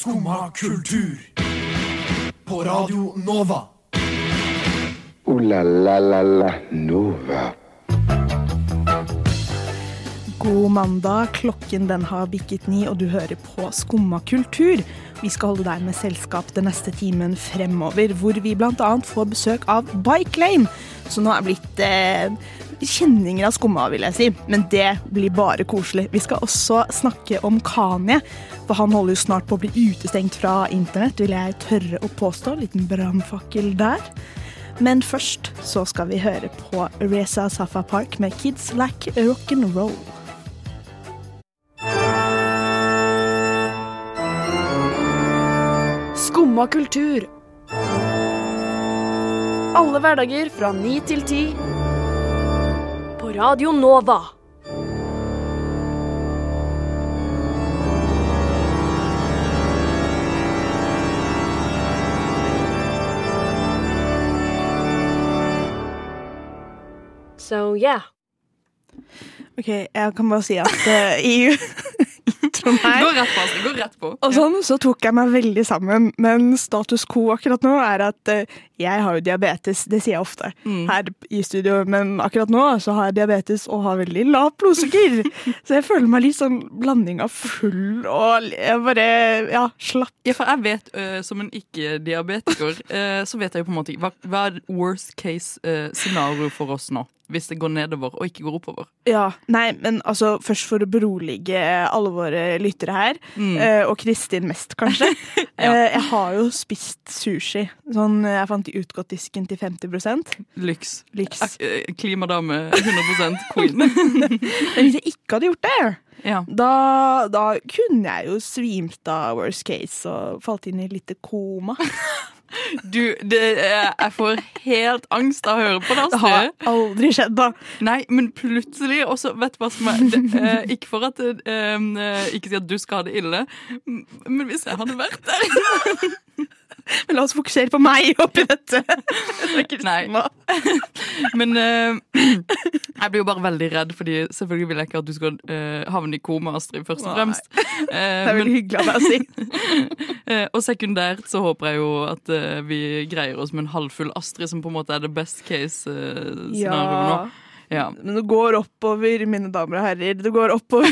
Skumma kultur. På Radio Nova. O-la-la-la-la Nova. God mandag. Klokken den har bikket ni, og du hører på Skumma kultur. Vi skal holde deg med selskap den neste timen fremover, hvor vi bl.a. får besøk av Bike Lane, som nå er blitt eh, kjenninger av Skumma, vil jeg si. Men det blir bare koselig. Vi skal også snakke om Kanye, for han holder jo snart på å bli utestengt fra internett, vil jeg tørre å påstå. Liten brannfakkel der. Men først så skal vi høre på Reza Safa Park med Kids Like Rock'n'Roll. Skumma kultur. Alle hverdager fra ni til ti. På Radio Nova. So yeah. Ok, jeg kan bare si at uh, i introen her Gå rett på, Astrid. Gå rett på. og sånn, så tok jeg meg veldig sammen, men status quo akkurat nå er at eh, jeg har jo diabetes, det sier jeg ofte Mm. her i studio, men akkurat nå så har jeg diabetes og har veldig lavt blodsukker. så jeg føler meg litt sånn blanding av full og jeg bare, ja, slapp. Ja, for jeg vet, uh, som en ikke-diabetiker, uh, så vet jeg jo på en måte hva, hva er worst case uh, scenario for oss nå? Hvis det går nedover og ikke går oppover. Ja, nei, men altså først for å berolige alle våre lyttere her, Mm. eh, og Kristin mest kanskje. ja. jeg har jo spist sushi. Sånn, jeg fant i utgåttdisken til 50 Lyks. Lyks. Øh, Klimadame 100% queen. Men hvis jeg ikke hadde gjort det, ja. da, da kunne jeg jo svimt av worst case og falt inn i et lite koma. Du, det, er- jeg får helt angst av å høre på det, Det har aldri skjedd, da. Nei, men plutselig også, vet du hva som er det, øh, Ikke for at øh, Ikke si at du skal ha det ille, men hvis jeg hadde vært der Men la oss fokusere på meg oppi dette. Nei. Men eh, jeg blir jo bare veldig redd, Fordi selvfølgelig vil jeg ikke at du skal eh, havne i koma, Astrid, først og fremst. Eh, Det er men, veldig hyggelig av deg å si. eh, og sekundært så håper jeg jo at eh, vi greier oss med en halvfull Astrid, som på en måte er det best case-scenarioet nå. Ja. Men det går oppover, mine damer og herrer. Det går oppover.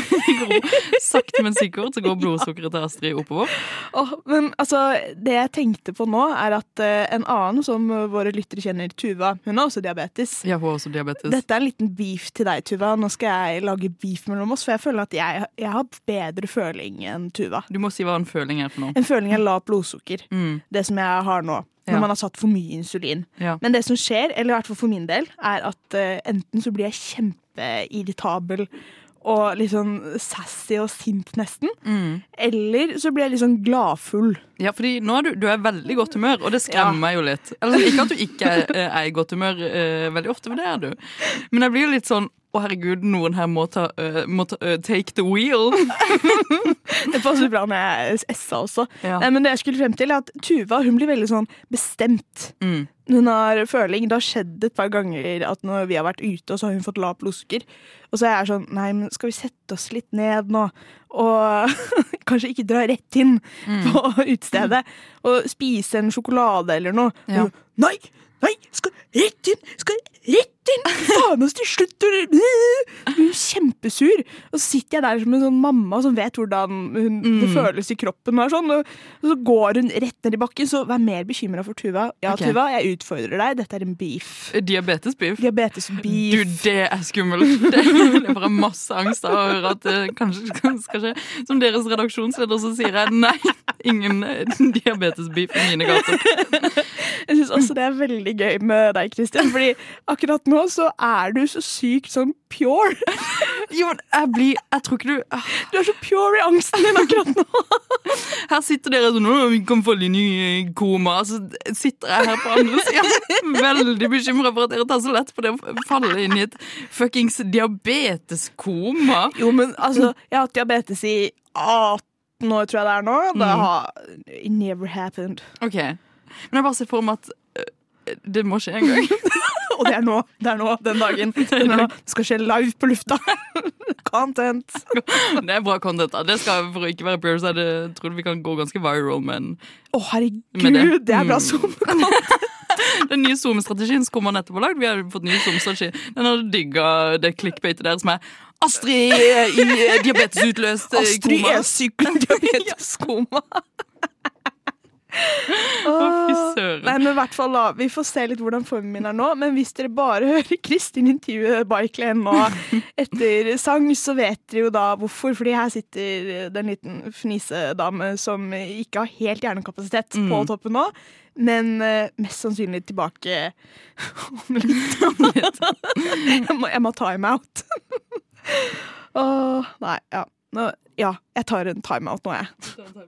Sakte, men sikkert så går blodsukkeret til Astrid oppover. Oh, men altså, det jeg tenkte på nå, er at uh, en annen som våre lyttere kjenner, Tuva, hun har også diabetes. Ja, hun har også diabetes. Dette er en liten beef til deg, Tuva. Nå skal jeg lage beef mellom oss, for jeg føler at jeg, jeg har bedre føling enn Tuva. Du må si hva en føling er for noe. En føling er lavt blodsukker. Mm, Det som jeg har nå. Når Ja. man har satt for mye insulin. ja. Men det som skjer, eller i hvert fall for min del, er at uh, enten så blir jeg kjempeirritabel og litt sånn sassy og sint nesten. Mm. Eller så blir jeg litt sånn gladfull. Ja, fordi nå er du, du er veldig godt humør, og det skremmer Ja. meg jo litt. Eller, ikke at du ikke er, er i godt humør uh, veldig ofte, for det er du. Men jeg blir jo litt sånn å, herregud, noen her må ta, uh, må ta uh, take the wheel. Det passer bra når jeg SA også. Ja. Nei, men det jeg skulle frem til er at Tuva hun blir veldig sånn bestemt. Mm. Hun har føling. Det har skjedd et par ganger at når vi har vært ute, og så har hun fått lavt blodsukker. Og så er jeg sånn Nei, men skal vi sette oss litt ned nå? Og kanskje ikke dra rett inn Mm. på utestedet og spise en sjokolade eller noe. Ja. Og, nei! Nei! Skal rett inn! Skal rett inn! Faen, oss til slutt! Blir kjempesur. Og så sitter jeg der som en sånn mamma som vet hvordan hun, det Mm. føles i kroppen. Og, sånn, og, så går hun rett ned i bakken. Så vær mer bekymra for Tuva. Ja, okay. Tuva, jeg utfordrer deg. Dette er en beef. Diabetesbeef. Diabetesbeef. Du, det er skummelt. Det, det er bare masse angst av å høre at det kanskje skal skje. Som deres redaksjonsleder så sier jeg nei, ingen eh, diabetesbeef i mine gater. Jeg syns også det er veldig gøy med deg, Kristian. Fordi akkurat nå så er du så sykt sånn pure. Jo, men jeg blir Jeg tror ikke du ah, Du er så pure i angsten din akkurat nå. Her sitter dere sånn 'Å, vi kan falle inn i koma'. Så sitter jeg her på andre sida veldig bekymra for at dere tar så lett på det å falle inn i et fuckings diabeteskoma. Jo, men altså, jeg har hatt diabetes i 18 år, tror jeg det er nå. Det har it never happened. Ok, Men jeg bare ser for meg at eh, det må skje en gang. Og det er nå, det er nå den dagen. Det, skal skje live på lufta. Content. Det er bra content. da. Det skal, For å ikke være Bears, jeg tror vi kan gå ganske viral, men Å, herregud, det. det. er bra Mm. Zoom. den nye Zoom-strategien som kommer nettopp lagd, vi har fått ny Zoom-strategi. den har digga det clickbaitet der som er Astrid i eh, diabetesutløst eh, Astrid koma. er syk med fy søren. Nei, men i hvert fall da, Vi får se litt hvordan formen min er nå. Men hvis dere bare hører Kristin intervjue Bike-Len nå etter sang, så vet dere jo da hvorfor. Fordi her sitter det en liten fnisedame som ikke har helt hjernekapasitet på Mm. toppen nå. Men eh, mest sannsynlig tilbake om litt. jeg, må, jeg må time out. Åh, nei, ja. Nå, ja, jeg tar en time-out nå, jeg.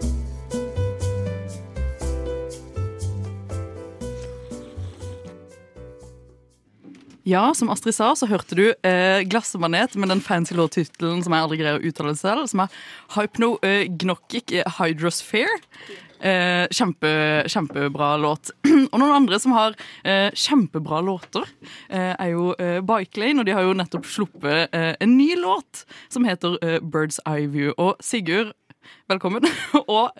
Ja, som Astrid sa, så hørte du eh, Glassemanet med den fancy låttittelen som jeg aldri greier å uttale selv, som er Hypno eh, Hydrosphere. Eh, kjempe, kjempebra låt. og noen andre som har eh, kjempebra låter, eh, er jo eh, Bike Lane, og de har jo nettopp sluppet eh, en ny låt som heter Bird's Eye View. Og Sigurd, velkommen. og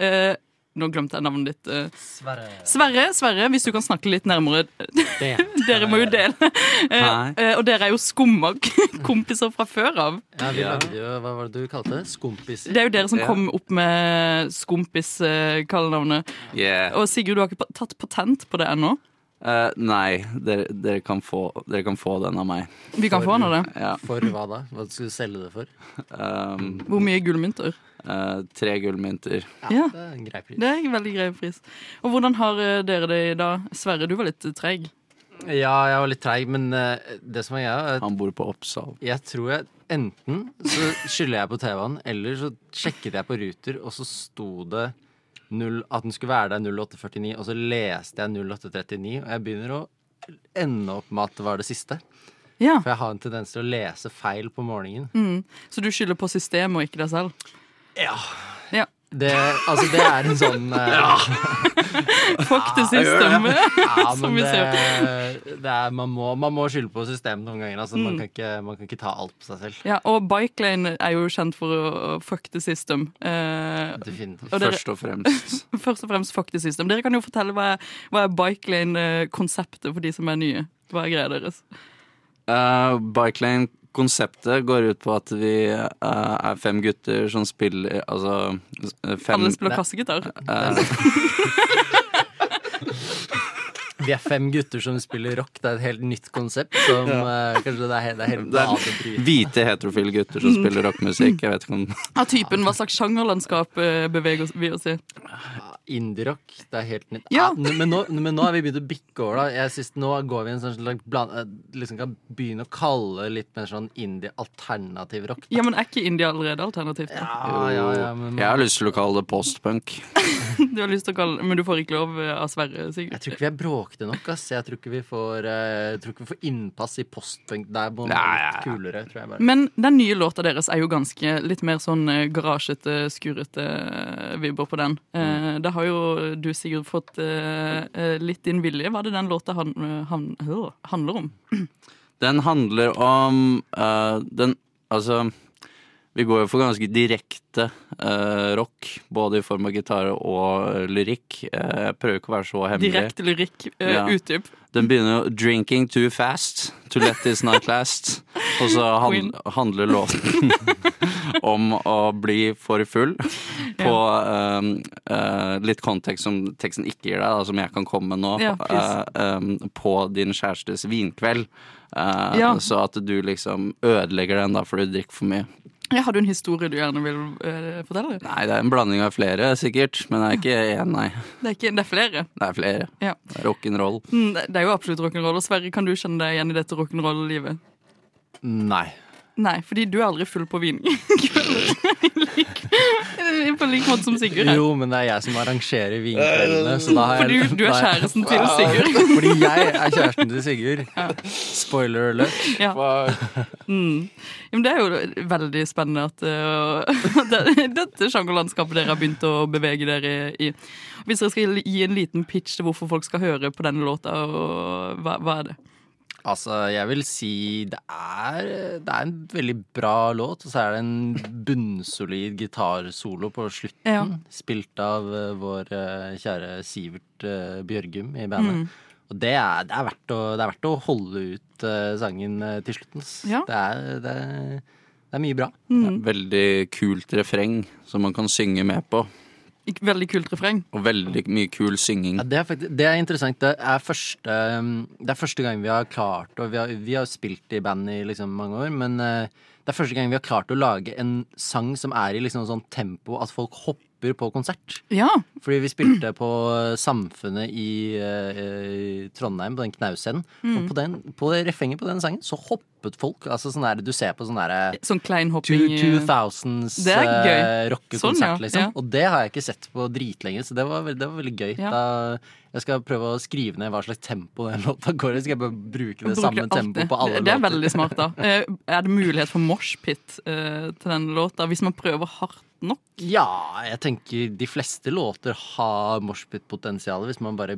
nå glemte jeg navnet ditt. eh. Sverre. Sverre, Sverre, hvis du kan snakke litt nærmere. Det. Dere må jo dele. Eh, Hei. eh, og dere er jo skumma kompiser fra før av. Ja, vi lagde jo Hva var det du kalte det? Skompis. Det er jo dere som kom opp med Skompis-kallenavnet. Yeah. Og Sigurd, du har ikke tatt patent på det ennå? Uh, nei, dere, dere, kan få, dere kan få den av meg. Vi kan få den av det. Ja. For hva da? Hva skulle du selge det for? Um, Hvor mye gullmynter? Eh, tre gullmynter. Ja. Det er en grei pris. Det er en veldig grei pris. Og hvordan har eh, dere det i dag? Sverre, du var litt treig. treg. Ja, jeg var litt treig, men uh, det som er greia, er Han bor på Oppsal. jeg tror jeg enten så skylder jeg på TV-en, eller så sjekket jeg på Ruter, og så sto det 0, at den skulle være der 0849, og så leste jeg 0839, og jeg begynner å ende opp med at det var det siste. Ja. For jeg har en tendens til å lese feil på morgenen. Mm. Så du skylder på systemet og ikke deg selv? Ja. Ja. Det, altså, det er en sånn eh, Fuck the system, Ja, som men vi det, det er, man, må, man må skylde på systemet noen ganger. Altså, man, Mm. kan ikke, man kan ikke ta alt på seg selv. Ja, og Bike Lane er jo kjent for å fuck the system. Uh, Definitivt. og dere- Først og fremst. Først og fremst fuck the system. Dere kan jo fortelle hva hva er Bike Lane-konseptet for de som er nye. Hva er greia deres? Uh, Bikelane-konseptet går ut på at vi uh, er fem gutter som spiller Altså fem Alle spiller kassegitar. Eh, Vi er fem gutter som spiller rock. Det er et helt nytt konsept. Som uh, kanskje det er, det er helt Det er hvite heterofile gutter som spiller rockmusikk. Jeg vet ikke om Av typen hva slags sjangerlandskap beveger vi oss i? Indie-rock. Det er helt nytt. Ja. Ah, men, nå, men nå har vi begynt å bikke over, da. Jeg synes Nå går vi i en sånn slags bland... eh, Liksom kan begynne å kalle litt mer sånn indie-alternativ rock. Ja, men Er ikke indie allerede alternativt? da? Ja, ja, ja, men Jeg har lyst til å kalle det postpunk. Du har lyst til å kalle, Men du får ikke lov eh, av Sverre, Sigurd? Jeg tror ikke vi er bråkete nok. Ass. Jeg tror ikke vi får, uh, tror ikke vi får innpass i postpunk. Der må man være litt kulere, tror jeg bare. Men den nye låta deres er jo ganske litt mer sånn garasjete, skurrete eh, vibber på den. Eh, Det har jo du, Sigurd, fått eh, litt din vilje. Hva er det den låta han, han, handler om? Den handler om uh, den Altså, vi går jo for ganske direkte uh, rock, både i form av gitar og lyrikk. Jeg prøver ikke å være så hemmelig. Direkte lyrikk. Ja. Utdyp. Den begynner jo 'Drinking too fast to let this night last'. Og så han, handler låten om å bli for full. På um, uh, litt kontekst som teksten ikke gir deg, da, som jeg kan komme med nå. Ja, eh, um, på din kjærestes vinkveld. Eh, Ja. Så at du liksom ødelegger den da fordi du drikker for mye. Ja, har du en historie du gjerne vil uh, fortelle? Nei, det er en blanding av flere, sikkert. Men det er ikke én, nei. Det er, ikke, det er flere. Det er flere. Ja. Det er rock'n'roll. Mm, Det det er jo absolutt rock'n'roll. Og Sverre, kan du kjenne deg igjen i dette rock'n'roll-livet? Nei. Nei, fordi du er aldri full på vin. på lik måte som Sigurd er. Jo, men det er jeg som arrangerer vinkveldene. Så da har jeg, Fordi du er da har jeg- kjæresten til Sigurd. Fordi jeg er kjæresten til Sigurd. Spoiler alert. Ja. Mm. Ja, men det er jo veldig spennende at uh, det, dette sjangerlandskapet dere har begynt å bevege dere i. Hvis dere skal gi en liten pitch til hvorfor folk skal høre på denne låta, og hva, hva er det? Altså, jeg vil si det er, det er en veldig bra låt, og så er det en bunnsolid gitarsolo på slutten. Ja. Spilt av eh, vår eh, kjære Sivert eh, Bjørgum i bandet. Mm. Og det er, det, er verdt å, det er verdt å holde ut sangen til slutten. Ja. Det, er, det, er, det er mye bra. Mm. Veldig kult refreng som man kan synge med på. Veldig kult refreng. Og veldig mye kul synging. Ja, det, er faktisk, det er interessant. Det er første, um, det er første gang vi har klart Og vi har, vi har spilt i band i liksom mange år, men uh, det er første gang vi har klart å lage en sang som er i liksom sånn tempo at folk hopper på konsert. Ja. Fordi vi spilte på Samfunnet i, uh, i Trondheim, på den knausscenen. Mm. Og på, den, på det refrenget på den sangen så hoppet folk. Altså sånn der, Du ser på sånn derre Sånn klein hopping. 2000s Det er gøy. eh, rockekonsert, Sånn, ja. liksom. Ja. Og det har jeg ikke sett på dritlenge, så det var, det var veldig gøy. Da, jeg skal prøve å skrive ned hva slags tempo den låta går i. Skal jeg bare bruke det samme tempoet på alle låter? det er låter. veldig smart, da. Eh, Er det mulighet for moshpit uh, til den låta, hvis man prøver hardt nok? Ja, jeg tenker de fleste låter har moshpit-potensial hvis man bare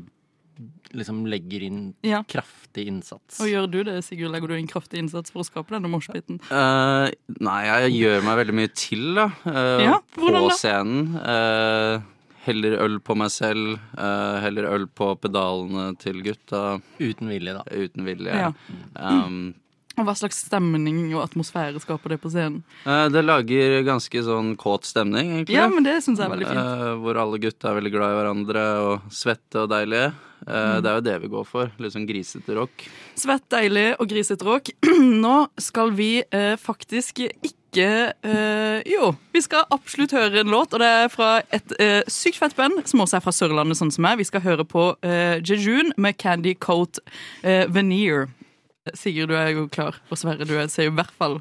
liksom legger inn Ja. kraftig innsats. Og gjør du det, Sigurd? Legger du inn kraftig innsats for å skape denne moshpiten? Uh, nei, jeg gjør meg veldig mye til, da. Uh, Ja, på da? scenen. Eh, heller øl på meg selv. eh, heller øl på pedalene til gutta. Uten vilje, da. Uten vilje. Ja. Um, Og hva slags stemning og atmosfære skaper det på scenen? eh, det lager ganske sånn kåt stemning, egentlig. Ja, men det synes jeg er veldig fint. Eh, hvor alle gutta er veldig glad i hverandre og svette og deilige. Eh, Mm. Det er jo det vi går for. Litt sånn grisete rock. Svett, deilig og grisete rock. Nå skal vi eh, faktisk ikke eh, Jo, vi skal absolutt høre en låt, og det er fra et eh, sykt fett band, som også er fra Sørlandet, sånn som meg. Vi skal høre på eh, Jejun med Candy Coat Veneer. Sigurd, du er jo klar, og Sverre, du er- ser jo i hvert fall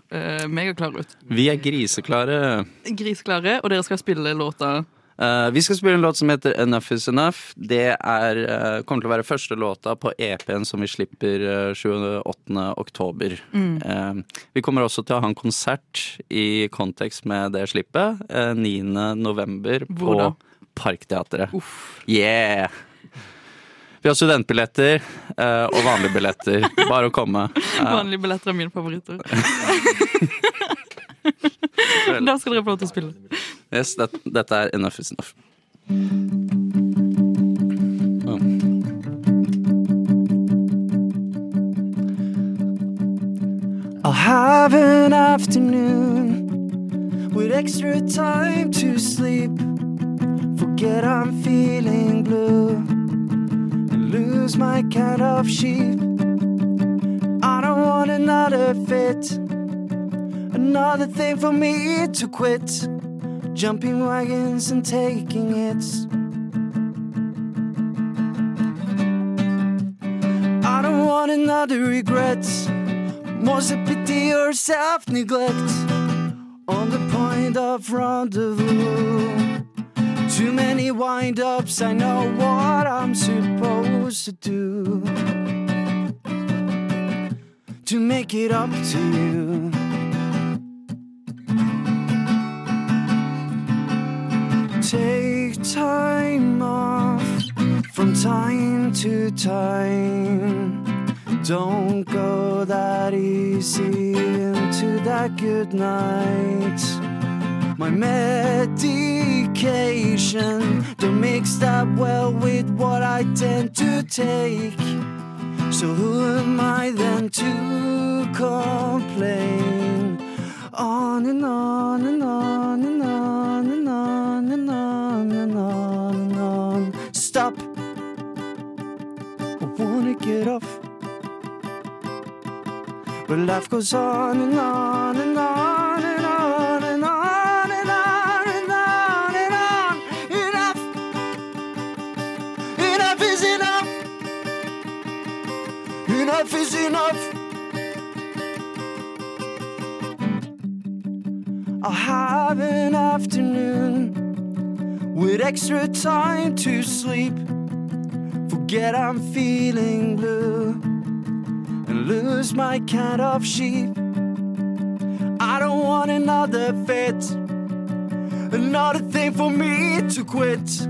megaklar ut. Vi er griseklare. Griseklare, og dere skal spille låta Eh, vi skal spille en låt som heter Enough Is Enough. Det er, uh, kommer til å være første låta på EP-en som vi slipper uh, 28. oktober. Mm. Eh, vi kommer også til å ha en konsert i kontekst med det slippet. eh, 9. november på Parkteatret. Parkteatret. Yeah! Vi har studentbilletter eh, og vanlige billetter. Bare å komme. Eh, Vanlige billetter er mine favoritter. da skal dere få lov til å spille. Yes, det, dette er Enough Is Enough. I'll have an afternoon with extra time to sleep. Forget I'm feeling blue and lose my kind of sheep. I don't want another fit, another thing for me to quit. Jumping wagons and taking hits. I don't want another regret. More's a pity or self neglect on the point of rendezvous. Too many wind ups, I know what I'm supposed to do to make it up to you. Take time off from time to time. Don't go that easy into that good night. My medication don't mix that well with what I tend to take. So who am I then to complain? On and on and on and on and on and on and on and on. Stop. I wanna get off. But life goes on and on and on and on and on and on and on and on. Enough. Enough is enough. Enough is enough. I'll have an afternoon with extra time to sleep. Forget I'm feeling blue and lose my kind of sheep. I don't want another fit, another thing for me to quit.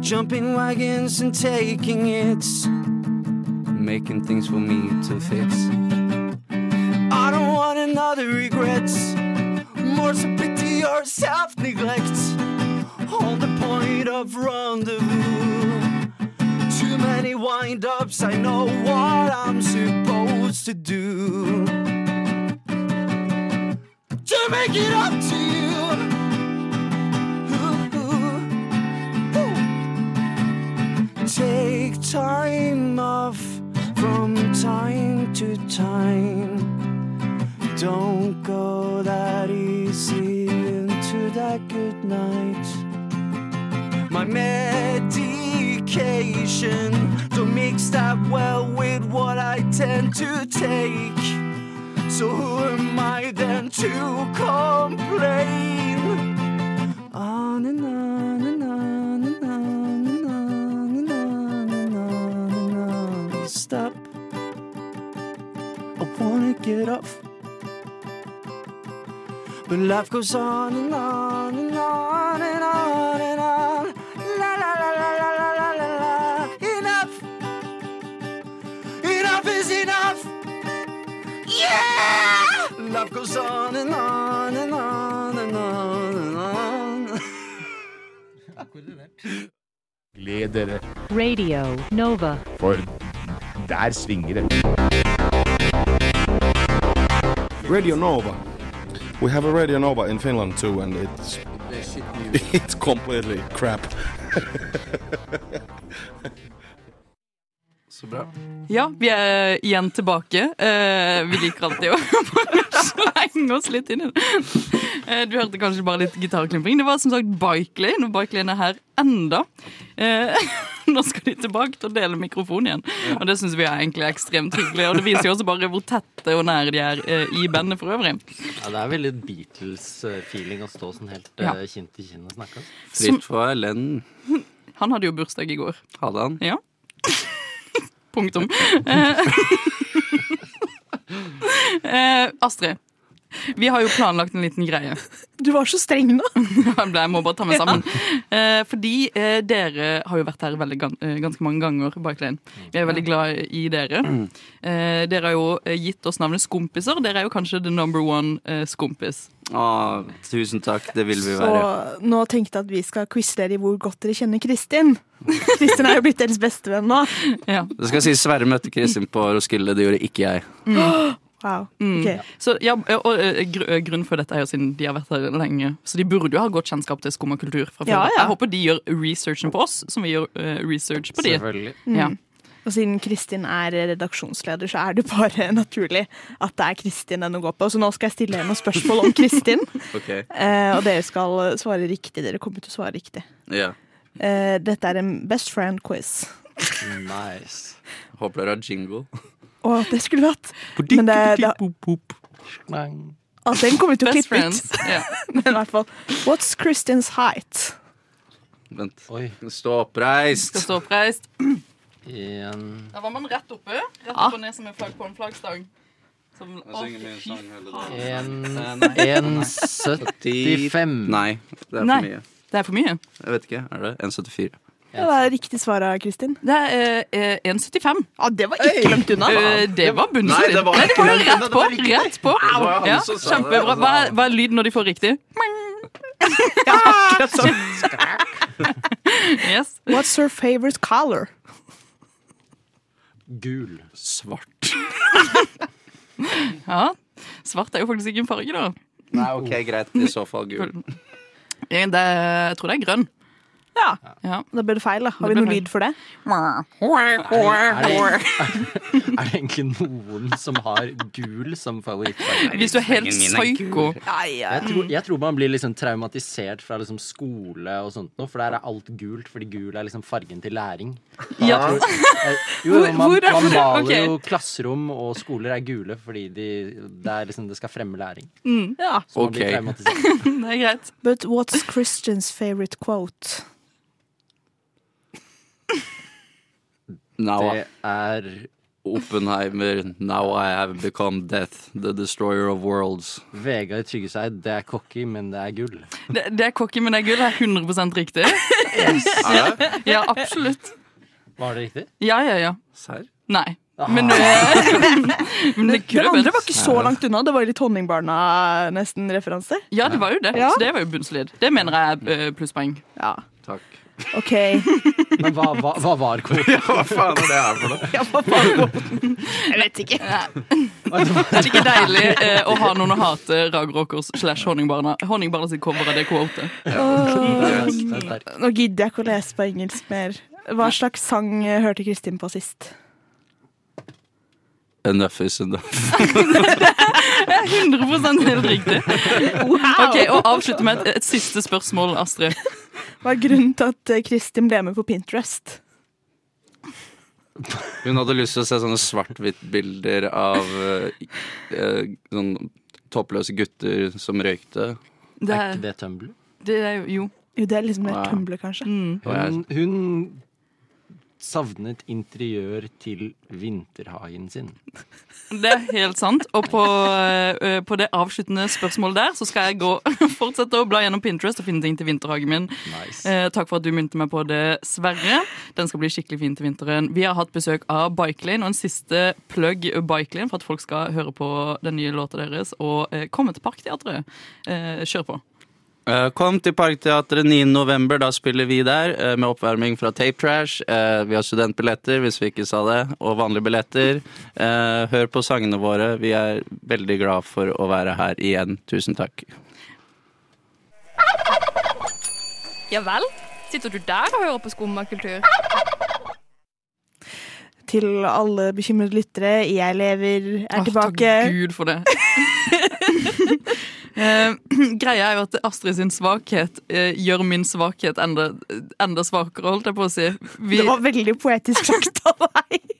Jumping wagons and taking hits, making things for me to fix. I don't want another regrets, more stupidity or self neglect. On the point of rendezvous, too many wind ups. I know what I'm supposed to do to make it up to you. Take time off from time to time. Don't go that easy into that good night. My medication don't mix that well with what I tend to take. So who am I then to complain? On and on and on and on and on and on and on and on. Stop. I wanna get off. But life goes on and on and on and on and Yeah! Life goes on and on and on and on and on. Gled dere, Radio Nova. for der svinger det. Radio Nova. We have a Radio Nova in Finland too, and it's it's completely crap. Så bra. Ja, vi er igjen tilbake. Eh, vi liker alltid å slenge oss litt inn i det. Eh, du hørte kanskje bare litt gitarklimpring. Det var som sagt Bikeley. Når og Bike er her enda. Eh, nå skal de tilbake til å dele mikrofon igjen, og det syns vi er egentlig ekstremt hyggelig. Og det viser jo også bare hvor tette og nære de er eh, i bandet for øvrig. Ja, det er veldig Beatles-feeling å stå sånn helt Ja. eh, kinn til kinn og snakke. Fritt for Lenn. Han hadde jo bursdag i går. Hadde han? Ja. Punktum. Eh, Astrid, vi har jo planlagt en liten greie. Du var så streng nå. Jeg må bare ta meg sammen. Ja. fordi eh, dere har jo vært her veldig, eh, ganske mange ganger. Barclayen. Vi er veldig glad i dere. Eh, dere har jo eh, gitt oss navnet Skompiser. Dere er jo kanskje the number one eh, skompis. Å, tusen takk. Det vil vi Så være. nå tenkte jeg at vi skal quize dere i hvor godt dere kjenner Kristin. Kristin er jo blitt deres bestevenn nå. Ja. Det skal si Sverre møtte Kristin på Roskilde. Det gjorde ikke jeg. Wow. Mm. ok. Så ja, og eh, eh, Grunnen for dette er jo siden de har vært her lenge. Så de burde jo ha godt kjennskap til skum og kultur. fra før. Ja, ja. Jeg håper de gjør researchen på oss, som vi gjør uh, research på de. Selvfølgelig. Ja. Og siden Kristin er redaksjonsleder, så er det bare naturlig at det er Kristin den å gå på. Så nå skal jeg stille henne noen spørsmål om Kristin. okay. uh, og dere skal svare riktig. Dere kommer til å svare riktig. Ja. Uh, dette er en best friend-quiz. Nice. Håper dere har jingle. Å, det skulle vært. Men det, det, Altså, ah, den kommer vi til å klippe ut. Ja. Men i hvert fall. What's Christians height? Vent. Oi. Stå oppreist. Skal stå oppreist. En Da var man rett oppe. Rett opp og ned som en flagg på en flaggstang. Som, å, fy En, en 75. Nei, det er for mye. Det er for mye. Jeg vet ikke. Er det 1,74? Ja, det er riktig svar av Kristin. Det er eh, 1,75. Ja, det var ikke langt unna. Eh, det var Nei, det var Nei, det var jo rett på. Rett på. Det var han Ja, kjempebra. Hva, er- hva er lyden når de får riktig? Ja, akkurat sånn. Yes. What's her favorite color? Gul. Svart. Ja. Svart er jo faktisk ikke en farge, da. Nei, ok, greit. I så fall gul. Eh, Det, jeg tror det er grønn. Ja. Ja. Da ble det feil, da. Har vi noe lyd for det? Er det, er det egentlig noen som har gul som favorittfarge? Hvis du er helt psyko. Jeg tror, jeg tror man blir liksom traumatisert fra liksom skole og sånt nå, for der er alt gult, fordi gul er liksom fargen til læring. Ja. Tror- jeg- Jo, man, man maler jo klasserom og skoler er gule fordi de, det, er liksom, det skal fremme læring. Mm. Ja. Så man blir Ok. traumatisert. Det er greit. But what's Christians favorite quote? Now Det er Oppenheimer, now I have become death, the destroyer of worlds. Vegard Tryggeseid. Det er cocky, men det er gull. Det, det er cocky, men det er gull. Det er 100 riktig. Ja, ja, absolutt. Var det riktig? Ja, ja, ja. Serr? Nei. Men, men det Det andre var ikke så langt unna. Det var litt Honningbarna-nesten-referanse. Ja, det var jo det. Ja. Så det var jo bunnsolid. Det mener jeg er eh, plusspoeng. Ja. Takk. OK. Men hva, hva, hva var kvoten? Ja, hva faen er det her for noe? Ja, hva faen er kvoten? Jeg vet ikke. Er det ikke deilig eh, å ha noen å hate Ragrockers slash Honningbarna? Honningbarna sitt cover av det quotet. Åh, Nå gidder jeg ikke å lese på engelsk mer. Hva slags sang eh, hørte Kristin på sist? Enough is enough. Det er 100 helt riktig. Ok, Og avslutte med et, et siste spørsmål, Astrid. Hva er grunnen til at eh, Kristin ble med på Pinterest? Hun hadde lyst til å se sånne svart-hvitt-bilder av eh, eh, sånn toppløse gutter som røykte. Det Er er, ikke det Tumblr? det er jo Jo. Jo, det er liksom det Ja. Tumblr, kanskje. Mm. Hun, hun savnet interiør til vinterhagen sin. Det er helt sant. Og på, eh, på det avsluttende spørsmålet der, så skal jeg gå fortsette å bla gjennom Pinterest og finne ting til vinterhagen min. Nice. Eh, takk for at du mynte meg på det, Sverre. Den skal bli skikkelig fin til vinteren. Vi har hatt besøk av Bikelane, og en siste plug Bikelane for at folk skal høre på den nye låta deres og eh, komme til Parkteatret. Eh, kjør på. Eh, Kom til Parkteatret 9. november, da spiller vi der eh, med oppvarming fra Tape Trash. Eh, Vi har studentbilletter, hvis vi ikke sa det, og vanlige billetter. Eh, Hør på sangene våre. Vi er veldig glad for å være her igjen. Tusen takk. Ja vel? Sitter du der og hører på skummakultur? Til alle bekymrede lyttere, jeg lever, er Åh, tilbake. Takk Gud for det. Eh, greia er jo at Astrid sin svakhet eh, gjør min svakhet enda, enda svakere, holdt jeg på å si. Vi, Det var veldig poetisk sagt av deg.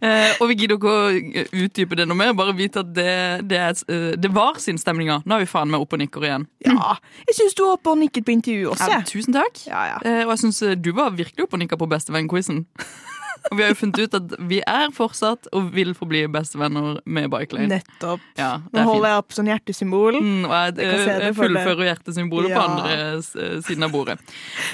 eh, og vi gidder ikke å utdype det noe mer, bare vite at det, det, er, eh, det var sinnsstemninga. Nå er vi faen meg oppe og nikker igjen. Ja, jeg syns du var oppe og nikket på intervjuet også. Ja, tusen takk. Ja, ja. Eh, og jeg syns du var virkelig oppe og nikka på Bestevenn-quizen. og vi har jo funnet ut at vi er fortsatt og vil forbli bestevenner med Bikelane. Nettopp. Ja, Nå er holder jeg opp sånn hjertesymbol. Mm, og jeg, Jeg jeg, eh, deg. fullfører hjertesymbolet på andre eh, siden av bordet.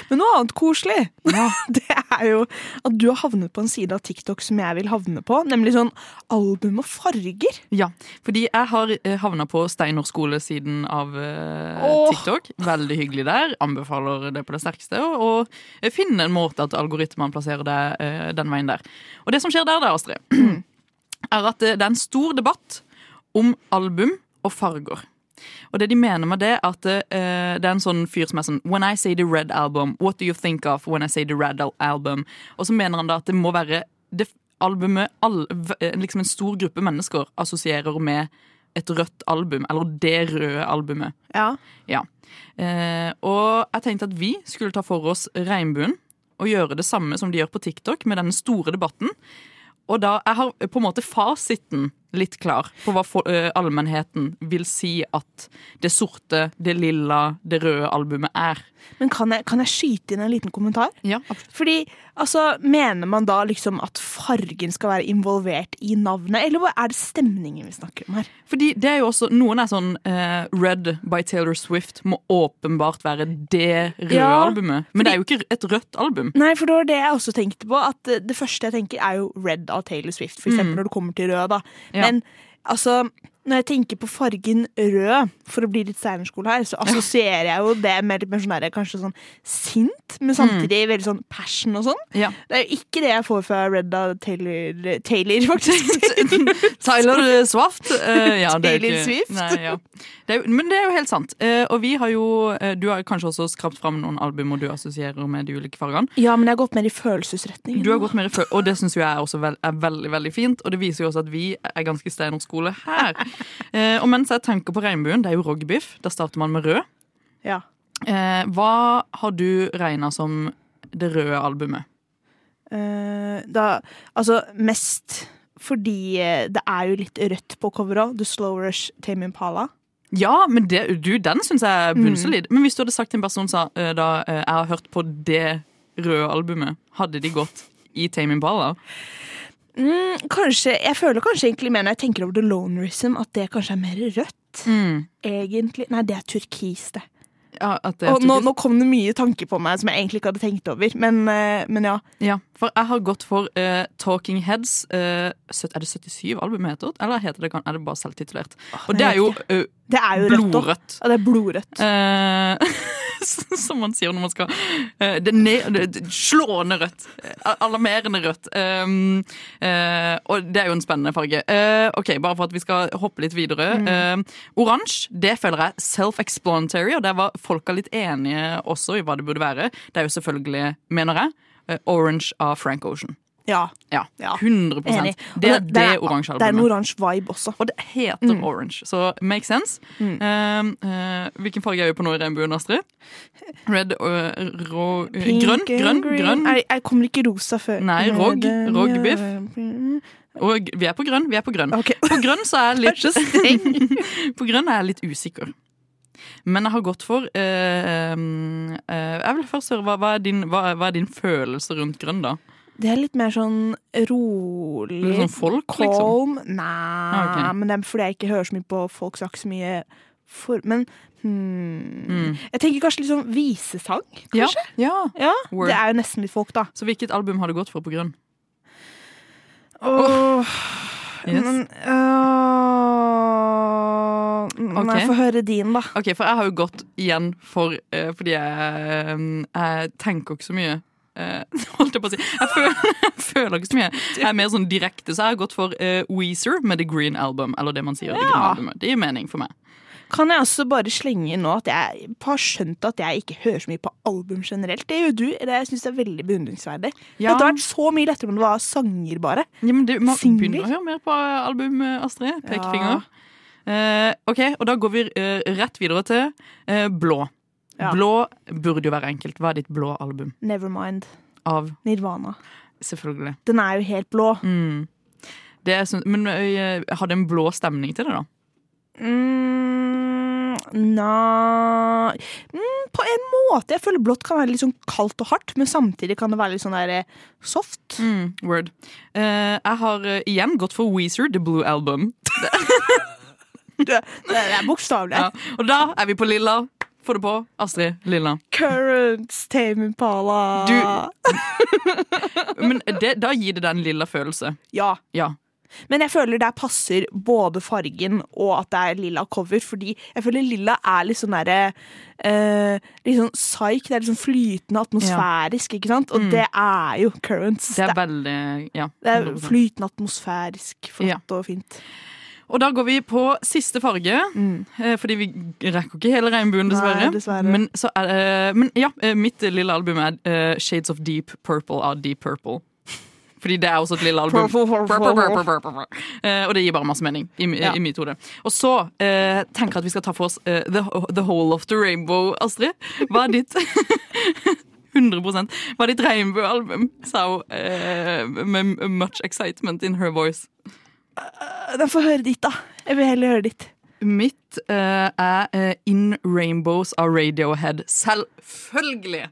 Men noe annet koselig, det er jo at du har havnet på en side av TikTok som jeg vil havne på, nemlig sånn album og farger. Ja, fordi jeg har eh, havna på Steinar skole-siden av eh, TikTok. Veldig hyggelig der. Anbefaler det på det sterkeste. Og, og finne en måte at algoritmene plasserer deg den veien der. Og det som skjer der, da, Astrid, er at eh, det er en stor debatt om album og farger. Og det de mener med det, er at uh, det er en sånn fyr som er sånn When I say the red album, what do you think of when I say the red album? Og så mener han da at det må være det albumet all, eh, liksom en stor gruppe mennesker assosierer med et rødt album, eller det røde albumet. Ja. Ja. Uh, og jeg tenkte at vi skulle ta for oss regnbuen og gjøre det samme som de gjør på TikTok med denne store debatten. Og da Jeg har på en måte fasiten litt klar på hva for, uh, allmennheten vil si at det sorte, det lilla, det røde albumet er. Men kan jeg, kan jeg skyte inn en liten kommentar? Ja, absolutt. Fordi, altså, Mener man da liksom at fargen skal være involvert i navnet, eller hva er det stemningen vi snakker om her? Fordi det er jo også, Noen er sånn uh, Red by Taylor Swift må åpenbart være det røde Ja, albumet. Men det er jo ikke et rødt album. Nei, for det var det jeg også tenkte på. At det, det første jeg tenker, er jo Red av Taylor Swift, for eksempel Mm. når det kommer til rød. da. Men altså Når jeg tenker på fargen rød, for å bli litt steinerskole her, så assosierer jeg jo det med litt mer sånn der, kanskje sånn sint, men samtidig veldig sånn passion og sånn. Ja. Det er jo ikke det jeg får fra Redda Taylor, Taylor faktisk. Tyler eh, Swaft. Uh, ja, det er Taylor Swift. Nei, ja. det er, men det er jo helt sant. Uh, og vi har jo uh, Du har kanskje også skrapt fram noen albumer du assosierer med de ulike fargene. Ja, men jeg har gått mer i følelsesretningen. Du har gått mer i føl Og det syns jeg også er veldig veldig fint. Og det viser jo også at vi er ganske steinerskole her. Eh, og mens jeg tenker på regnbuen, det er jo rogbiff. Da starter man med rød. Ja. Eh, hva har du regna som det røde albumet? Eh, da, altså mest fordi eh, det er jo litt rødt på coveret. The Slow Rush Tame Impala. Ja, men det, du, den syns jeg er Mm. Men hvis du hadde sagt til en person sa, eh, da eh, jeg har hørt på det røde albumet, hadde de gått i Tame Impala? Mm, kanskje, jeg føler kanskje egentlig mer når jeg tenker over The Lonerism, at det kanskje er mer rødt. Mm. Egentlig. Nei, det er turkis, det. Ja, at det Og nå, nå kom det mye tanker på meg som jeg egentlig ikke hadde tenkt over, men, eh, men ja. Ja, for jeg har gått for uh, Talking Heads. Uh, er det 77 albumet heter? Eller heter det, er det bare selvtitulert? Og det er jo ikke. Det er jo rødt blodrødt. Ja, det er blodrødt. Eh, som man sier når man skal eh, Det ned, ne- det- slående rødt. Eh, Alarmerende rødt. Um, eh, og det er jo en spennende farge. Eh, ok, Bare for at vi skal hoppe litt videre. Mm. Eh, Oransje det føler jeg self-explanatory, og der var folka litt enige også i hva det burde være. Det er jo selvfølgelig, mener jeg, eh, Orange av Frank Ocean. Ja. Ja, Ja. 100 Enig. Det det, det er- oransje Det er en oransje vibe også. Og det heter Mm. Orange, så make sense. Mm. Uh, uh, hvilken farge er vi på nå i regnbuen, Astrid? Red og rå, Pink Grønn? Grønn? grønn. Jeg, jeg kommer ikke rosa før. Nei, rogg. Rogbiff. Og vi er på grønn. vi er På grønn Okay. På grønn så er jeg litt Det. På grønn er jeg litt usikker. Men jeg har gått for eh, um, eh, Jeg vil først høre, hva, hva, er din, hva, hva er din følelse rundt grønn, da? Det er litt mer sånn rolig. Litt sånn folk, liksom? Nei, Ah, okay. men det er fordi jeg ikke hører så mye på folk, ikke så mye for... Men hmm. Mm. Jeg tenker kanskje litt sånn visesang, Ja, kanskje? ja. Ja, Word. Det er jo nesten litt folk, da. Så hvilket album har du gått for på grunn? Åh, Yes. Men øh, Ok. Jeg få høre din, da. Ok, for jeg har jo gått igjen for uh, Fordi jeg, uh, jeg tenker ikke så mye. Eh, holdt jeg på å si. Jeg føler, jeg føler ikke så mye. Jeg er mer sånn direkte, så jeg har gått for uh, Weezer med The Green Album. Eller det man sier, The Green Ja. Albumet. Det gir mening for meg. Kan jeg også bare slenge inn nå at jeg har skjønt at jeg ikke hører så mye på album generelt. Det gjør du. Det jeg synes jeg er veldig beundringsverdig. Ja. Det hadde vært så mye lettere om det var sanger, bare. Ja, men det, man begynne å høre mer på album, eh, Astrid. Pekefinger. Eh, ok, og da går vi uh, rett videre til uh, blå. Ja. Blå burde jo være enkelt. Hva er ditt blå album? Nevermind. Av Nirvana. Selvfølgelig. Den er jo helt blå. Mm. Det er sånn, men jeg har det en blå stemning til det, da? Mm, Nei mm, På en måte. Jeg føler blått kan være litt sånn kaldt og hardt, men samtidig kan det være litt sånn der eh, soft. Mm, word. Uh, jeg har uh, igjen gått for Weezer, The Blue Album. Det, det er bokstavelig. Ja. Og da er vi på lilla. Få det på. Astrid, lilla. Currents, Tame Impala. Men det, da gir det deg en lilla følelse. Ja. Ja. Men jeg føler der passer både fargen og at det er lilla cover, fordi jeg føler lilla er litt sånn derre eh, Litt sånn psyk, det er litt sånn flytende atmosfærisk, ikke sant? Og Mm. det er jo currents. Det er veldig Ja. det er flytende atmosfærisk, flott Ja. og fint. Og da går vi på siste farge, mm. fordi vi rekker ikke hele regnbuen, dessverre. Nei, dessverre. Men, så er, eh, men ja, eh, mitt lille album er eh, Shades of Deep Purple av Deep Purple. Fordi det er også et lille album. Purple, purple, Purple, purple, purple, purple. Eh, og det gir bare masse mening i, Ja. i mitt hode. Og så eh, tenker jeg at vi skal ta for oss uh, the, the Whole of the Rainbow, Astrid. Hva er ditt 100 Hva er ditt regnbuealbum? Sa hun eh, med much excitement in her voice. Den får høre ditt, da. Jeg vil heller høre ditt. Mitt uh, er uh, In Rainbows av Radiohead. Selvfølgelig,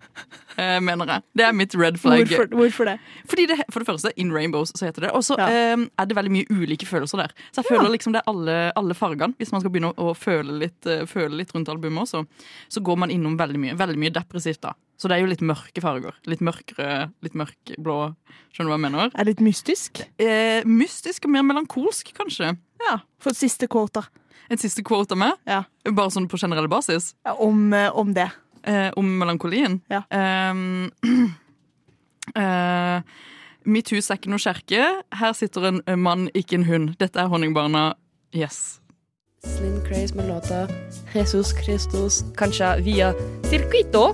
uh, mener jeg. Det er mitt red flag. Hvorfor, hvorfor det? Fordi det, For det første, In Rainbows, så heter det. Og så Ja. er det veldig mye ulike følelser der. Så jeg føler liksom det er alle, alle fargene. Hvis man skal begynne å, å føle, litt, føle litt rundt albumet også, så går man innom veldig mye. Veldig mye depressivt, da. Så det er jo litt mørke farger. Litt mørkere, litt mørkblå. Skjønner du hva jeg mener? Er det litt mystisk? Eh, mystisk og mer melankolsk, kanskje. Ja, For et siste quota. Et siste quota med? Ja. Bare sånn på generell basis? Ja, om, eh, om det. Eh, om melankolien? Ja. Um, eh, Mitt hus er ikke noe kjerke. Her sitter en en mann, ikke en hund. Dette er Honningbarna. Yes. Slim Craze med låta Jesus Christus, kanskje via Circuito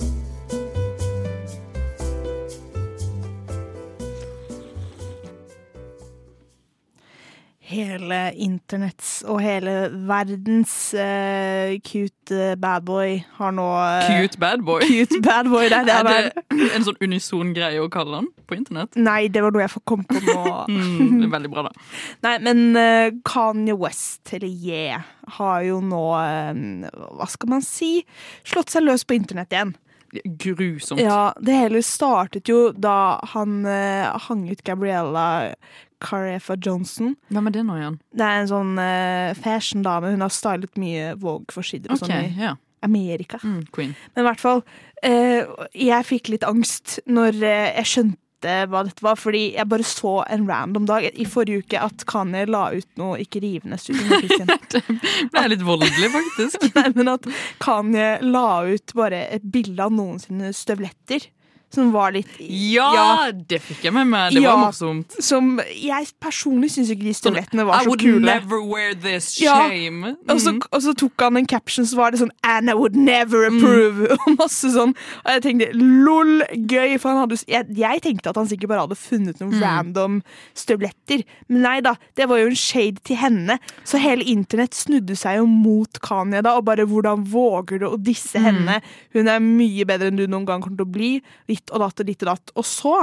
Hele internetts og hele verdens uh, cute bad boy har nå uh, Cute bad boy. Cute bad boy, det er det er han er. det en sånn unison greie å kalle han på internett? Nei, det var noe jeg kom på nå. Mm, det er veldig bra, da. Nei, men uh, Kanye West, eller Yeah, har jo nå eh, Hva skal man si? Slått seg løs på internett igjen. Grusomt. Ja, det hele startet jo da han eh, hang ut Gabriella Carefa Johnson. Hvem er det nå igjen? Det er en sånn uh, fashion-dame. Hun har stylet mye Vogue-forsider og sånn i ja. Amerika. Mm, queen. Men i hvert fall, uh, jeg fikk litt angst når uh, jeg skjønte hva dette var, fordi jeg bare så en random dag i forrige uke at Kanye la ut noe ikke rivende det ble litt voldelig, faktisk. Nei, men at Kanye la ut bare et bilde av noen sine støvletter. Som var litt Ja, det fikk jeg med meg. Det var morsomt. Som jeg personlig syns ikke de støvlettene I var så would kule. never wear this Ja, shame. Og, så, Mm. og så tok han en caption så var det sånn And I would never approve! Og masse sånn. Og jeg tenkte lol, gøy! For han hadde, jeg, jeg tenkte at han sikkert bare hadde funnet noen Mm. random støvletter. Men nei da, det var jo en shade til henne. Så hele internett snudde seg jo mot Kanye da, og bare hvordan våger du å disse Mm. henne? Hun er mye bedre enn du noen gang kommer til å bli. Ditt og datt og ditt og datt. Og så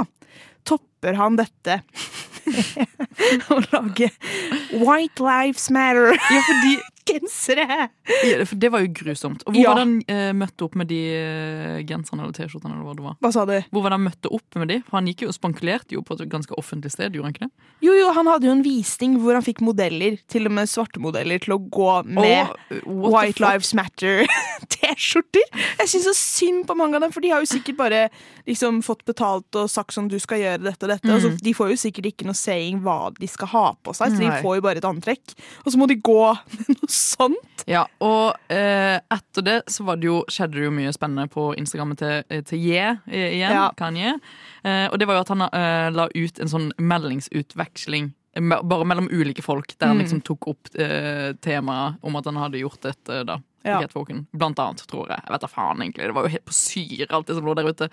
topper han dette å lage White Lives Matter. Ja, fordi Gensere! Ja, for det var jo grusomt. Og hvor Ja. var det han eh, møtte opp med de eh, genserne eller T-skjortene? eller hva det var? Hva sa du? Hvor var det han møtte opp med de? For han gikk jo og spankulerte jo på et ganske offentlig sted, gjorde han ikke det? Jo, jo, han hadde jo en visning hvor han fikk modeller, til og med svarte modeller, til å gå med oh, White? Lives Matter-T-skjorter. Jeg syns så synd på mange av dem, for de har jo sikkert bare liksom fått betalt og sagt sånn du skal gjøre dette og dette. Mm. så Mm. de får jo sikkert ikke noe saying hva de skal ha på seg, så de Nei. får jo bare et antrekk. Og så må de gå med noe sånt. Ja, og eh, etter det så var det jo, skjedde det jo mye spennende på Instagrammet til, til Ye eh, igjen, Ja. Kanye. Eh, og det var jo at han eh, la ut en sånn meldingsutveksling eh, bare mellom ulike folk, der han Mm. liksom tok opp eh, temaet om at han hadde gjort dette da. Ja. Blant annet, tror jeg. Jeg vet da faen, egentlig. Det var jo helt på syre, alt det som lå der ute.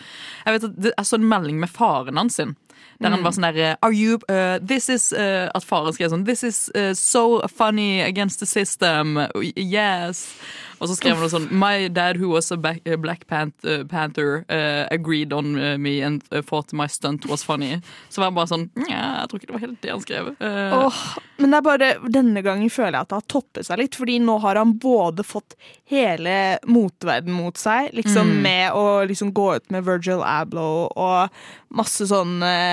Jeg vet at Det er så en melding med faren hans sin. Der han Mm. var sånn der Are you uh, This is uh, At faren skrev sånn This is uh, so funny against the system. Yes. Og så skrev han noe sånn My dad who was a Black Pant- Panther uh, agreed on me and thought my stunt was funny. Så var han bare sånn Nja, jeg tror ikke det var helt det han skrev. Åh, men det er bare denne gangen føler jeg at det har toppet seg litt, fordi nå har han både fått hele motverden mot seg, liksom Mm. med å liksom gå ut med Virgil Abloh og masse sånn eh,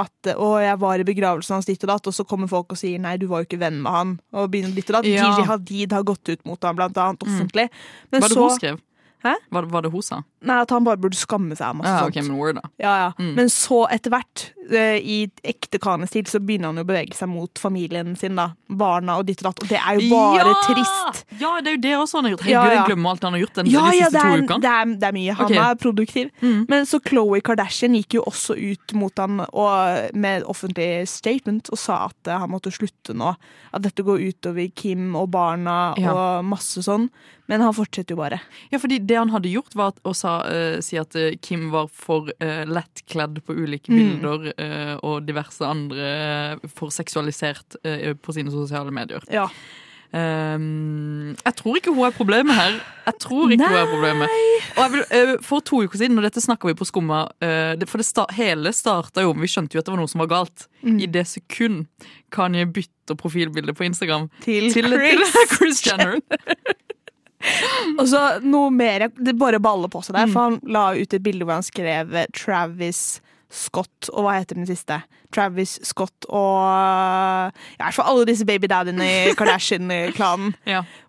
at 'Å, jeg var i begravelsen hans, ditt og datt', og så kommer folk og sier 'nei, du var jo ikke venn med han', og begynner ditt og datt. Ja. DJ Hadid har gått ut mot ham, blant annet, offentlig. Men var det så hun skrev? Hæ? Var, var det hun sa? Nei, at han bare burde skamme seg masse Ja, okay, ok, men word, da. Ja, ja. Mm. Men så etter hvert, eh, i ekte Kanye-stil, så begynner han jo å bevege seg mot familien sin, da. Barna og ditt og datt. Og det er jo bare ja! trist. Ja, det er jo det også han har gjort. Herregud, ja. jeg glemmer alt han har gjort den, Ja, de siste to ukene. det, er, det er mye. Han okay. er produktiv. Mm. Men så Khloe Kardashian gikk jo også ut mot han og, med offentlig statement og sa at eh, han måtte slutte nå. At dette går utover Kim og barna og masse sånn. Men han fortsetter jo bare. Ja, fordi det han hadde gjort var å sa, eh, si at eh, Kim var for uh, lettkledd på ulike Mm. Eh, og diverse andre for seksualisert uh, på sine sosiale medier. Ja. Um, jeg tror ikke hun er problemet her. Jeg tror ikke hun er problemet. Og jeg vil, uh, for to uker siden, og dette snakka vi på Skumma uh, det, For det sta hele starta jo Vi skjønte jo at det var noe som var galt. Mm. I det sekund Kanye bytter profilbilde på Instagram Til til, Chris. til Chris Jenner. Og så noe mer Det bare baller på seg der, Mm. for han la ut et bilde hvor han skrev Travis Scott, og hva heter den siste? Travis Scott og ja, i hvert fall alle disse baby daddyene i Kardashian-klanen.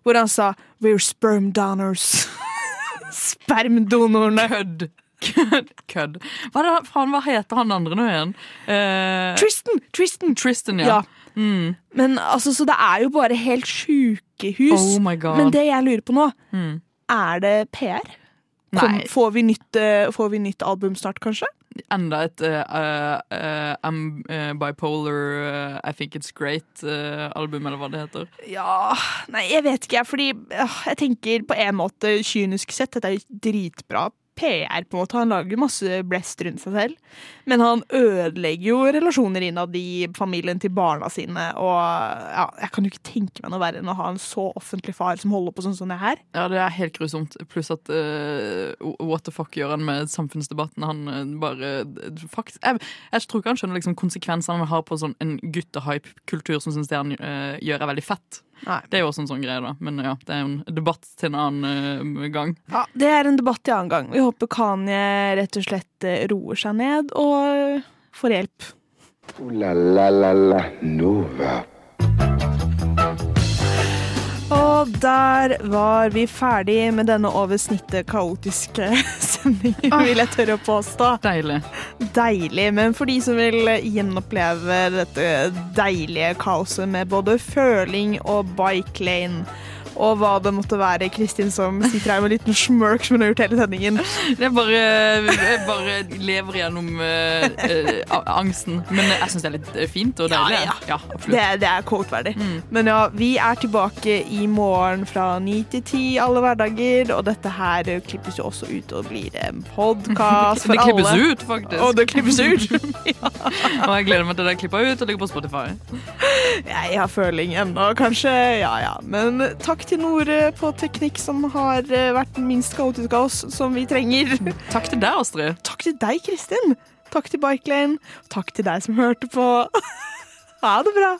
Hvor han sa 'We're sperm donors'. Spermdonorene. Kødd. Kødd. Kødd. Hva, det, faen, hva heter han andre nå igjen? Eh, Tristan! Tristan! Tristan, ja. Mm. Men altså, så det er jo bare helt sjukehus. Oh my God. Men det jeg lurer på nå, Mm. er det PR? Kom, får, vi nytt, eh, får vi nytt album snart, kanskje? Enda et uh, uh, eh, I'm eh, bipolar, eh, I think it's great-album, eller hva det heter. Ja Nei, jeg vet ikke, jeg. Fordi jeg tenker på en måte kynisk sett, dette er dritbra PR, på en måte. Han lager masse blest rundt seg selv. Men han ødelegger jo relasjoner innad i familien til barna sine. Og ja, jeg kan jo ikke tenke meg noe verre enn å ha en så offentlig far som holder på sånn som det her. Ja, det er helt grusomt. Pluss at uh, what the fuck gjør han med samfunnsdebatten? Han eh, bare faktisk, jeg, jeg tror ikke han skjønner liksom konsekvensene han har på sånn en guttehype-kultur som syns det han uh, gjør, er veldig fett. Det er jo også en sånn greie, da. Men ja, det er jo en debatt til en annen uh, gang. Ja, Det er en debatt til en annen gang. Vi håper Kanye rett og slett eh, roer seg ned og får hjelp. Uh, la la la la Nova. Og der var vi ferdig med denne over snittet kaotiske sendingen, vil jeg tørre å påstå. Deilig. Deilig, men for de som vil gjenoppleve dette deilige kaoset med både føling og bike lane, og hva det måtte være, Kristin som sitter her med en liten smirk som hun har gjort hele sendingen. Er bare, jeg bare lever gjennom uh, uh, angsten. Men jeg syns det er litt eh, fint og deilig. Ja, ja. absolutt. Det, det er quote-verdig. Men ja, vi er tilbake i morgen fra ni til ti alle hverdager, og dette her klippes jo også ut og blir en podkast for alle. Det klippes alle. ut, faktisk. Og det klippes ut. Og jeg gleder meg til det er klippa ut og ligger på Spotify. Jeg har føling ennå, kanskje. Ja ja. Men takk til Nore på teknikk, som har vært vært minst kaotisk av oss, som vi trenger. Takk til deg, Astrid. Takk til deg, Kristin. Takk til Bikelane. Takk til deg som hørte på. Ha det bra.